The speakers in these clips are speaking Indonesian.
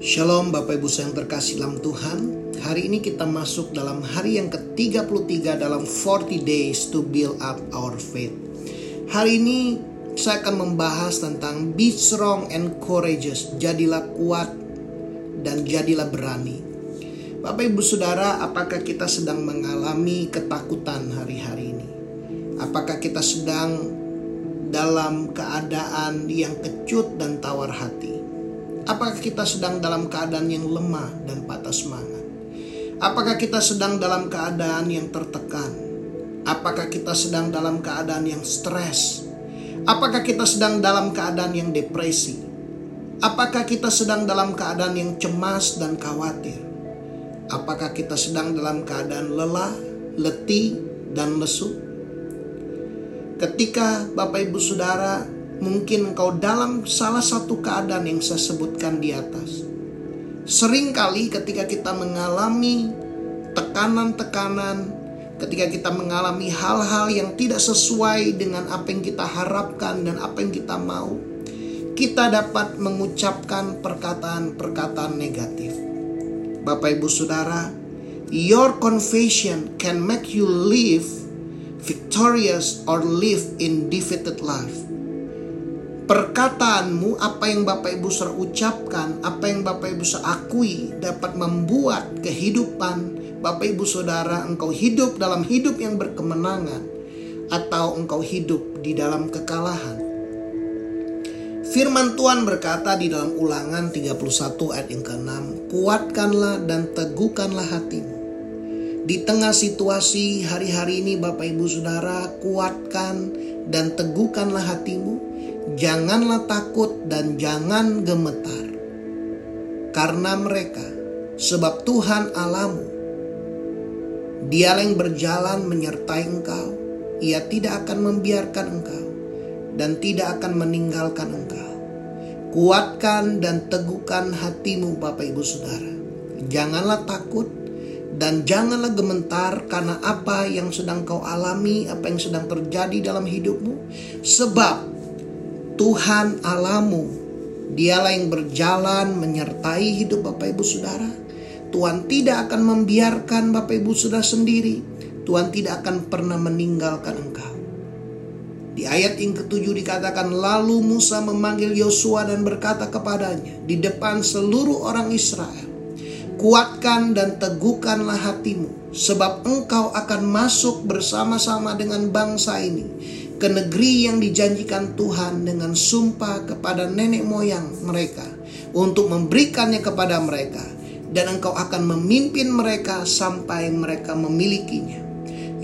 Shalom Bapak Ibu yang terkasih dalam Tuhan. Hari ini kita masuk dalam hari yang ke-33 dalam 40 days to build up our faith. Hari ini saya akan membahas tentang be strong and courageous. Jadilah kuat dan jadilah berani. Bapak Ibu Saudara apakah kita sedang mengalami ketakutan hari-hari ini? Apakah kita sedang dalam keadaan yang kecut dan tawar hati Apakah kita sedang dalam keadaan yang lemah dan patah semangat? Apakah kita sedang dalam keadaan yang tertekan? Apakah kita sedang dalam keadaan yang stres? Apakah kita sedang dalam keadaan yang depresi? Apakah kita sedang dalam keadaan yang cemas dan khawatir? Apakah kita sedang dalam keadaan lelah, letih, dan lesu? Ketika Bapak Ibu Saudara Mungkin engkau dalam salah satu keadaan yang saya sebutkan di atas. Seringkali ketika kita mengalami tekanan-tekanan, ketika kita mengalami hal-hal yang tidak sesuai dengan apa yang kita harapkan dan apa yang kita mau, kita dapat mengucapkan perkataan-perkataan negatif. Bapak Ibu Saudara, your confession can make you live victorious or live in defeated life perkataanmu, apa yang Bapak Ibu Saudara ucapkan, apa yang Bapak Ibu Saudara akui dapat membuat kehidupan Bapak Ibu Saudara engkau hidup dalam hidup yang berkemenangan atau engkau hidup di dalam kekalahan. Firman Tuhan berkata di dalam ulangan 31 ayat yang ke-6 Kuatkanlah dan teguhkanlah hatimu Di tengah situasi hari-hari ini Bapak Ibu Saudara Kuatkan dan teguhkanlah hatimu janganlah takut dan jangan gemetar. Karena mereka, sebab Tuhan alamu, dia yang berjalan menyertai engkau, ia tidak akan membiarkan engkau dan tidak akan meninggalkan engkau. Kuatkan dan teguhkan hatimu Bapak Ibu Saudara. Janganlah takut dan janganlah gemetar karena apa yang sedang kau alami, apa yang sedang terjadi dalam hidupmu. Sebab Tuhan alamu. Dialah yang berjalan menyertai hidup Bapak Ibu Saudara. Tuhan tidak akan membiarkan Bapak Ibu Saudara sendiri. Tuhan tidak akan pernah meninggalkan engkau. Di ayat yang ketujuh dikatakan lalu Musa memanggil Yosua dan berkata kepadanya di depan seluruh orang Israel. Kuatkan dan teguhkanlah hatimu sebab engkau akan masuk bersama-sama dengan bangsa ini ke negeri yang dijanjikan Tuhan dengan sumpah kepada nenek moyang mereka untuk memberikannya kepada mereka dan engkau akan memimpin mereka sampai mereka memilikinya.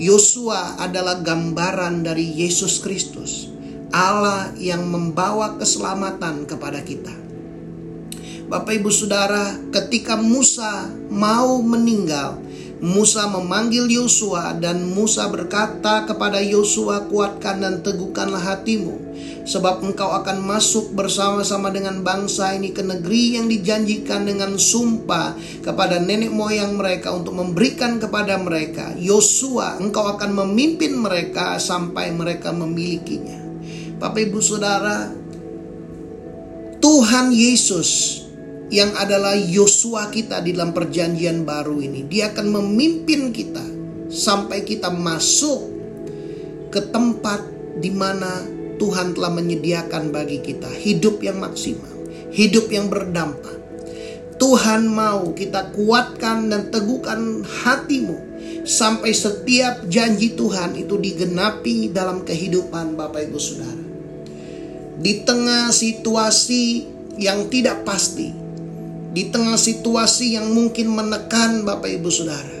Yosua adalah gambaran dari Yesus Kristus, Allah yang membawa keselamatan kepada kita. Bapak Ibu Saudara, ketika Musa mau meninggal, Musa memanggil Yosua dan Musa berkata kepada Yosua kuatkan dan teguhkanlah hatimu sebab engkau akan masuk bersama-sama dengan bangsa ini ke negeri yang dijanjikan dengan sumpah kepada nenek moyang mereka untuk memberikan kepada mereka. Yosua engkau akan memimpin mereka sampai mereka memilikinya. Bapak Ibu Saudara Tuhan Yesus yang adalah Yosua kita di dalam perjanjian baru ini. Dia akan memimpin kita sampai kita masuk ke tempat di mana Tuhan telah menyediakan bagi kita hidup yang maksimal, hidup yang berdampak. Tuhan mau kita kuatkan dan teguhkan hatimu sampai setiap janji Tuhan itu digenapi dalam kehidupan Bapak Ibu Saudara. Di tengah situasi yang tidak pasti, di tengah situasi yang mungkin menekan Bapak Ibu Saudara.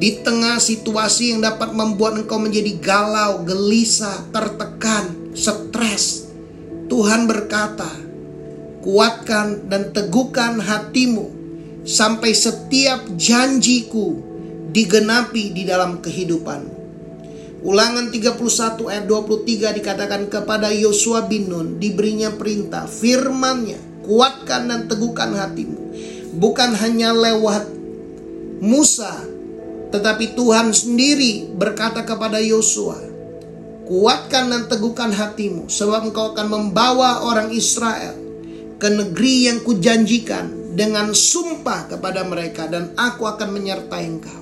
Di tengah situasi yang dapat membuat engkau menjadi galau, gelisah, tertekan, stres. Tuhan berkata, kuatkan dan teguhkan hatimu sampai setiap janjiku digenapi di dalam kehidupanmu. Ulangan 31 ayat 23 dikatakan kepada Yosua bin Nun diberinya perintah firmannya kuatkan dan teguhkan hatimu bukan hanya lewat Musa, tetapi Tuhan sendiri berkata kepada Yosua, "Kuatkan dan teguhkan hatimu, sebab engkau akan membawa orang Israel ke negeri yang kujanjikan dengan sumpah kepada mereka dan aku akan menyertai engkau.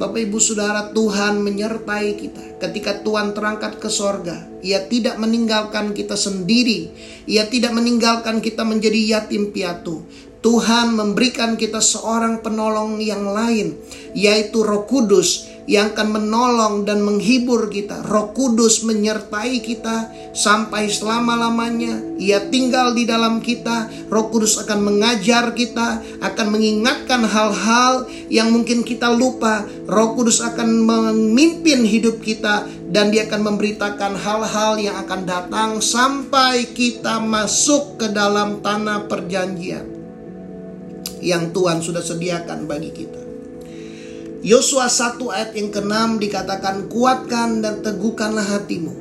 Bapak Ibu Saudara Tuhan menyertai kita ketika Tuhan terangkat ke sorga. Ia tidak meninggalkan kita sendiri. Ia tidak meninggalkan kita menjadi yatim piatu. Tuhan memberikan kita seorang penolong yang lain, yaitu Roh Kudus yang akan menolong dan menghibur kita. Roh Kudus menyertai kita sampai selama-lamanya. Ia tinggal di dalam kita. Roh Kudus akan mengajar kita, akan mengingatkan hal-hal yang mungkin kita lupa. Roh Kudus akan memimpin hidup kita dan dia akan memberitakan hal-hal yang akan datang sampai kita masuk ke dalam tanah perjanjian yang Tuhan sudah sediakan bagi kita. Yosua 1 ayat yang ke-6 dikatakan kuatkan dan teguhkanlah hatimu.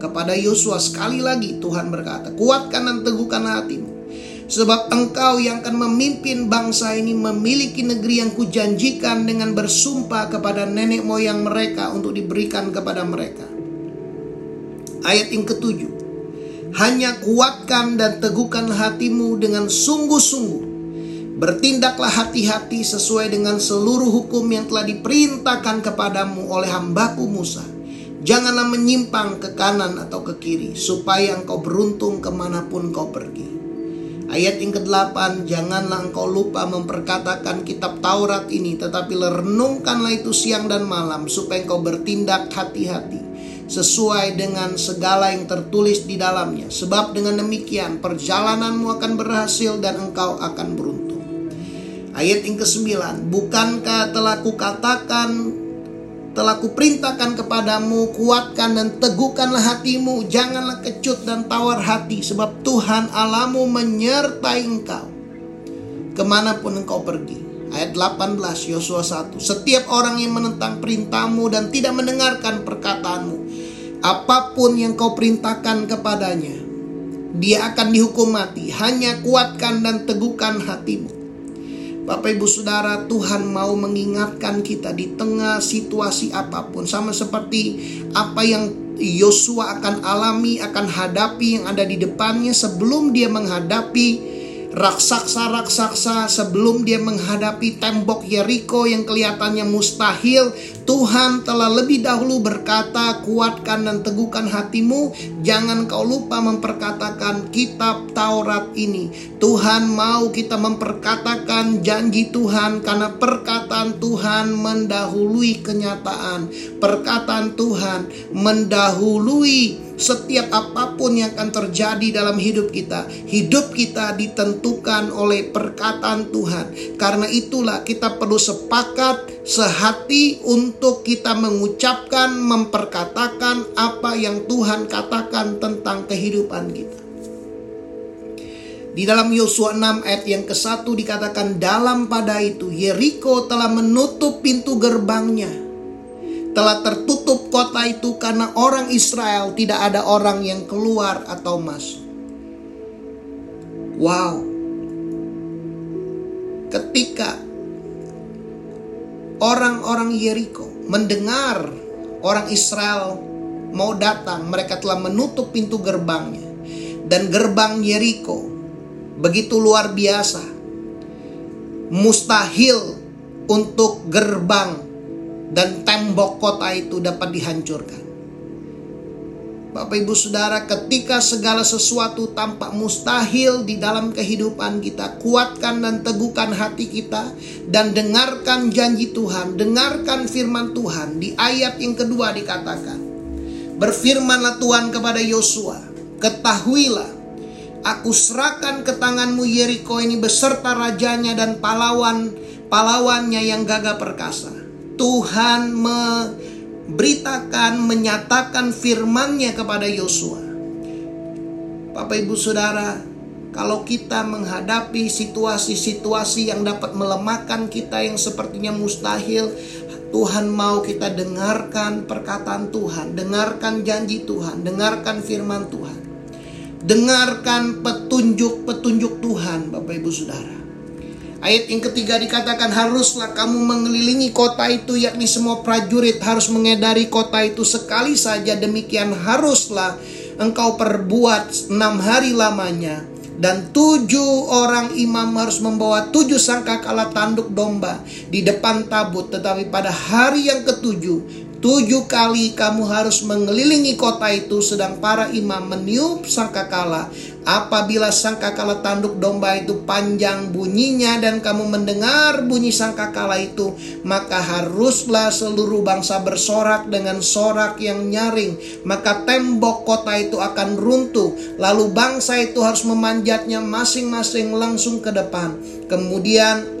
Kepada Yosua sekali lagi Tuhan berkata, kuatkan dan teguhkanlah hatimu. Sebab engkau yang akan memimpin bangsa ini memiliki negeri yang kujanjikan dengan bersumpah kepada nenek moyang mereka untuk diberikan kepada mereka. Ayat yang ketujuh. Hanya kuatkan dan teguhkan hatimu dengan sungguh-sungguh Bertindaklah hati-hati sesuai dengan seluruh hukum yang telah diperintahkan kepadamu oleh hambaku Musa. Janganlah menyimpang ke kanan atau ke kiri, supaya engkau beruntung ke mana pun kau pergi. Ayat yang ke-8, janganlah engkau lupa memperkatakan kitab Taurat ini, tetapi renungkanlah itu siang dan malam, supaya engkau bertindak hati-hati sesuai dengan segala yang tertulis di dalamnya. Sebab dengan demikian perjalananmu akan berhasil dan engkau akan beruntung. Ayat yang ke-9, bukankah telah kukatakan telah kuperintahkan kepadamu kuatkan dan teguhkanlah hatimu janganlah kecut dan tawar hati sebab Tuhan Alamu menyertai engkau. Ke mana pun engkau pergi. Ayat 18 Yosua 1 setiap orang yang menentang perintahmu dan tidak mendengarkan perkataanmu apa pun yang kau perintahkan kepadanya dia akan dihukum mati. Hanya kuatkan dan teguhkan hatimu Bapak Ibu Saudara, Tuhan mau mengingatkan kita di tengah situasi apa pun. Sama seperti apa yang Yosua akan alami, akan hadapi yang ada di depannya sebelum dia menghadapi raksasa-raksasa sebelum dia menghadapi tembok Yeriko yang kelihatannya mustahil, Tuhan telah lebih dahulu berkata, "Kuatkan dan teguhkan hatimu, jangan kau lupa memperkatakan kitab Taurat ini." Tuhan mau kita memperkatakan janji Tuhan karena perkataan Tuhan mendahului kenyataan. Perkataan Tuhan mendahului setiap apa pun yang akan terjadi dalam hidup kita, hidup kita ditentukan oleh perkataan Tuhan. Karena itulah kita perlu sepakat sehati untuk kita mengucapkan, memperkatakan apa yang Tuhan katakan tentang kehidupan kita. Di dalam Yosua 6 ayat yang ke-1 dikatakan dalam pada itu Yeriko telah menutup pintu gerbangnya telah tertutup kota itu karena orang Israel tidak ada orang yang keluar atau masuk. Wow. Ketika orang-orang Yeriko mendengar orang Israel mau datang, mereka telah menutup pintu gerbangnya. Dan gerbang Yeriko begitu luar biasa. Mustahil untuk gerbang dan tembok kota itu dapat dihancurkan. Bapak Ibu Saudara, ketika segala sesuatu tampak mustahil di dalam kehidupan kita, kuatkan dan teguhkan hati kita dan dengarkan janji Tuhan, dengarkan firman Tuhan. Di ayat yang kedua dikatakan, Berfirmanlah Tuhan kepada Yosua, ketahuilah Aku serahkan ke tanganmu Yeriko ini beserta rajanya dan pahlawan pahlawannya yang gagah perkasa. Tuhan memberitakan, menyatakan firman-Nya kepada Yosua. Bapak Ibu Saudara, kalau kita menghadapi situasi-situasi yang dapat melemahkan kita yang sepertinya mustahil, Tuhan mau kita dengarkan perkataan Tuhan, dengarkan janji Tuhan, dengarkan firman Tuhan. Dengarkan petunjuk-petunjuk Tuhan, Bapak Ibu Saudara. Ayat yang ketiga dikatakan haruslah kamu mengelilingi kota itu yakni semua prajurit harus mengedari kota itu sekali saja demikian haruslah engkau perbuat enam hari lamanya dan tujuh orang imam harus membawa tujuh sangkakala tanduk domba di depan tabut. Tetapi pada hari yang ketujuh Tujuh kali kamu harus mengelilingi kota itu sedang para imam meniup sangkakala. Apabila sangkakala tanduk domba itu panjang bunyinya dan kamu mendengar bunyi sangkakala itu, maka haruslah seluruh bangsa bersorak dengan sorak yang nyaring. Maka tembok kota itu akan runtuh. Lalu bangsa itu harus memanjatnya masing-masing langsung ke depan. Kemudian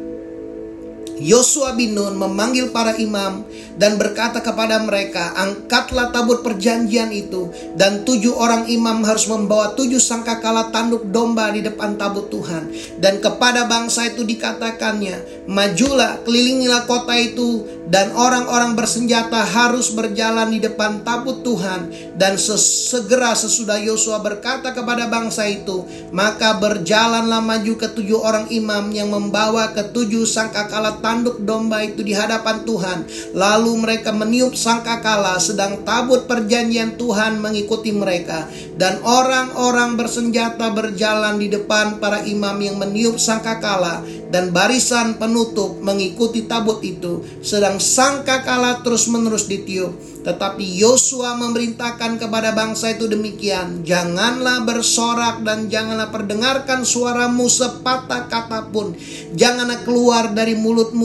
Yosua bin Nun memanggil para imam dan berkata kepada mereka, Angkatlah tabut perjanjian itu dan tujuh orang imam harus membawa tujuh sangkakala tanduk domba di depan tabut Tuhan. Dan kepada bangsa itu dikatakannya, Majulah, kelilingilah kota itu dan orang-orang bersenjata harus berjalan di depan tabut Tuhan. Dan segera sesudah Yosua berkata kepada bangsa itu, maka berjalanlah maju ketujuh orang imam yang membawa ketujuh sangkakala tanduk tanduk domba itu di hadapan Tuhan. Lalu mereka meniup sangkakala sedang tabut perjanjian Tuhan mengikuti mereka. Dan orang-orang bersenjata berjalan di depan para imam yang meniup sangkakala dan barisan penutup mengikuti tabut itu. Sedang sangkakala terus menerus ditiup. Tetapi Yosua memerintahkan kepada bangsa itu demikian, janganlah bersorak dan janganlah perdengarkan suaramu sepatah kata pun. Janganlah keluar dari mulutmu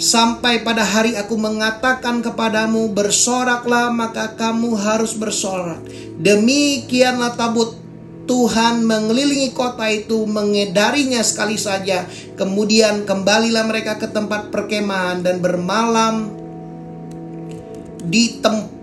sampai pada hari aku mengatakan kepadamu bersoraklah maka kamu harus bersorak. Demikianlah tabut Tuhan mengelilingi kota itu mengedarinya sekali saja. Kemudian kembalilah mereka ke tempat perkemahan dan bermalam di tempat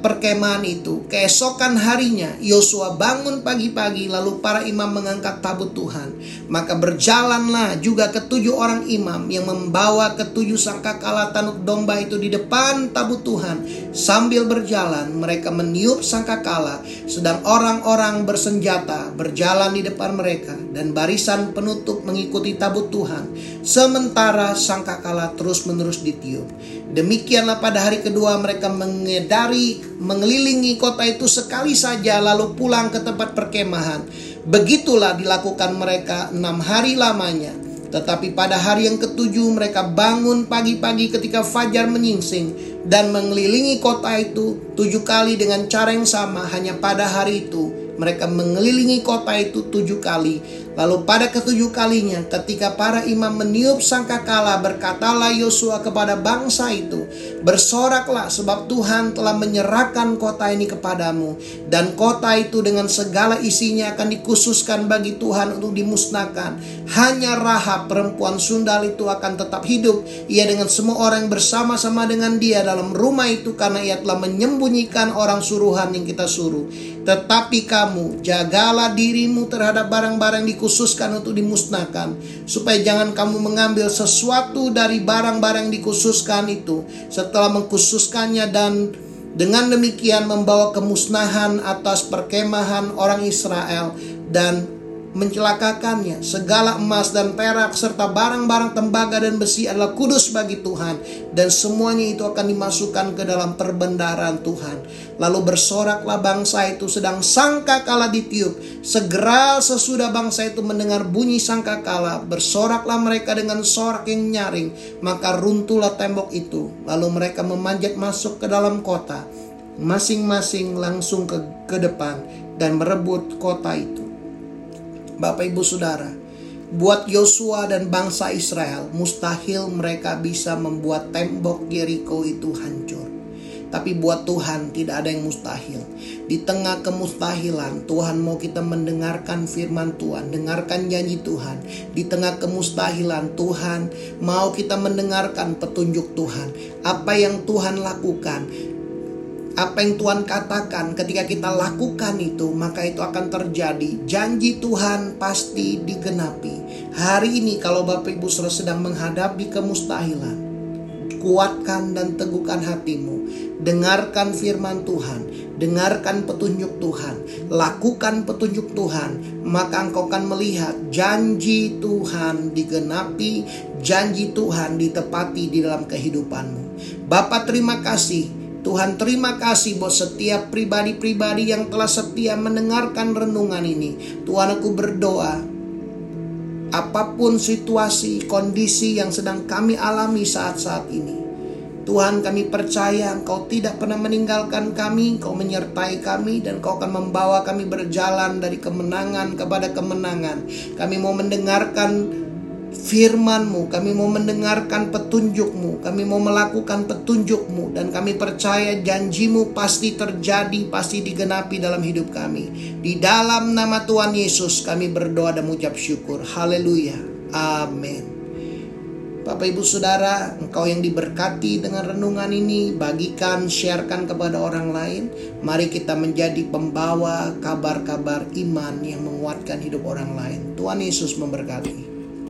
perkemahan itu. Keesokan harinya Yosua bangun pagi-pagi lalu para imam mengangkat tabut Tuhan. Maka berjalanlah juga ketujuh orang imam yang membawa ketujuh sangkakala tanuk domba itu di depan tabut Tuhan. Sambil berjalan mereka meniup sangkakala sedang orang-orang bersenjata berjalan di depan mereka dan barisan penutup mengikuti tabut Tuhan. Sementara sangkakala terus-menerus ditiup. Demikianlah pada hari kedua mereka mengedari mengelilingi kota itu sekali saja lalu pulang ke tempat perkemahan. Begitulah dilakukan mereka enam hari lamanya. Tetapi pada hari yang ketujuh mereka bangun pagi-pagi ketika fajar menyingsing dan mengelilingi kota itu tujuh kali dengan cara yang sama hanya pada hari itu mereka mengelilingi kota itu tujuh kali. Lalu pada ketujuh kalinya ketika para imam meniup sangkakala berkatalah Yosua kepada bangsa itu. Bersoraklah sebab Tuhan telah menyerahkan kota ini kepadamu. Dan kota itu dengan segala isinya akan dikhususkan bagi Tuhan untuk dimusnahkan. Hanya Rahab perempuan sundal itu akan tetap hidup. Ia dengan semua orang bersama-sama dengan dia dalam rumah itu karena ia telah menyembunyikan orang suruhan yang kita suruh. Tetapi kamu jagalah dirimu terhadap barang-barang dikhususkan untuk dimusnahkan, supaya jangan kamu mengambil sesuatu dari barang-barang dikhususkan itu setelah mengkhususkannya dan dengan demikian membawa kemusnahan atas perkemahan orang Israel dan mencelakakannya. Segala emas dan perak serta barang-barang tembaga dan besi adalah kudus bagi Tuhan dan semuanya itu akan dimasukkan ke dalam perbendaharaan Tuhan. Lalu bersoraklah bangsa itu sedang sangka kala ditiup. Segera sesudah bangsa itu mendengar bunyi sangka kala, bersoraklah mereka dengan sorak yang nyaring, maka runtuhlah tembok itu. Lalu mereka memanjat masuk ke dalam kota, masing-masing langsung ke, ke depan dan merebut kota itu. Bapak Ibu Saudara, buat Yosua dan bangsa Israel mustahil mereka bisa membuat tembok Jericho itu hancur. Tapi buat Tuhan tidak ada yang mustahil. Di tengah kemustahilan, Tuhan mau kita mendengarkan firman Tuhan, dengarkan janji Tuhan. Di tengah kemustahilan, Tuhan mau kita mendengarkan petunjuk Tuhan. Apa yang Tuhan lakukan, apa yang Tuhan katakan ketika kita lakukan itu maka itu akan terjadi. Janji Tuhan pasti digenapi. Hari ini kalau Bapak Ibu Saudara sedang menghadapi kemustahilan kuatkan dan teguhkan hatimu. Dengarkan firman Tuhan dengarkan petunjuk Tuhan lakukan petunjuk Tuhan maka engkau akan melihat janji Tuhan digenapi janji Tuhan ditepati di dalam kehidupanmu. Bapak terima kasih Tuhan terima kasih buat setiap pribadi-pribadi yang telah setia mendengarkan renungan ini. Tuhan aku berdoa apa pun situasi, kondisi yang sedang kami alami saat-saat ini. Tuhan kami percaya Engkau tidak pernah meninggalkan kami, Engkau menyertai kami dan Engkau akan membawa kami berjalan dari kemenangan kepada kemenangan. Kami mau mendengarkan firman-Mu, kami mau mendengarkan petunjuk-Mu, kami mau melakukan petunjuk-Mu dan kami percaya janji-Mu pasti terjadi, pasti digenapi dalam hidup kami. Di dalam nama Tuhan Yesus kami berdoa dan mengucap syukur. Haleluya. Amin. Bapak Ibu Saudara, engkau yang diberkati dengan renungan ini, bagikan, sharekan kepada orang lain. Mari kita menjadi pembawa kabar-kabar iman yang menguatkan hidup orang lain. Tuhan Yesus memberkati.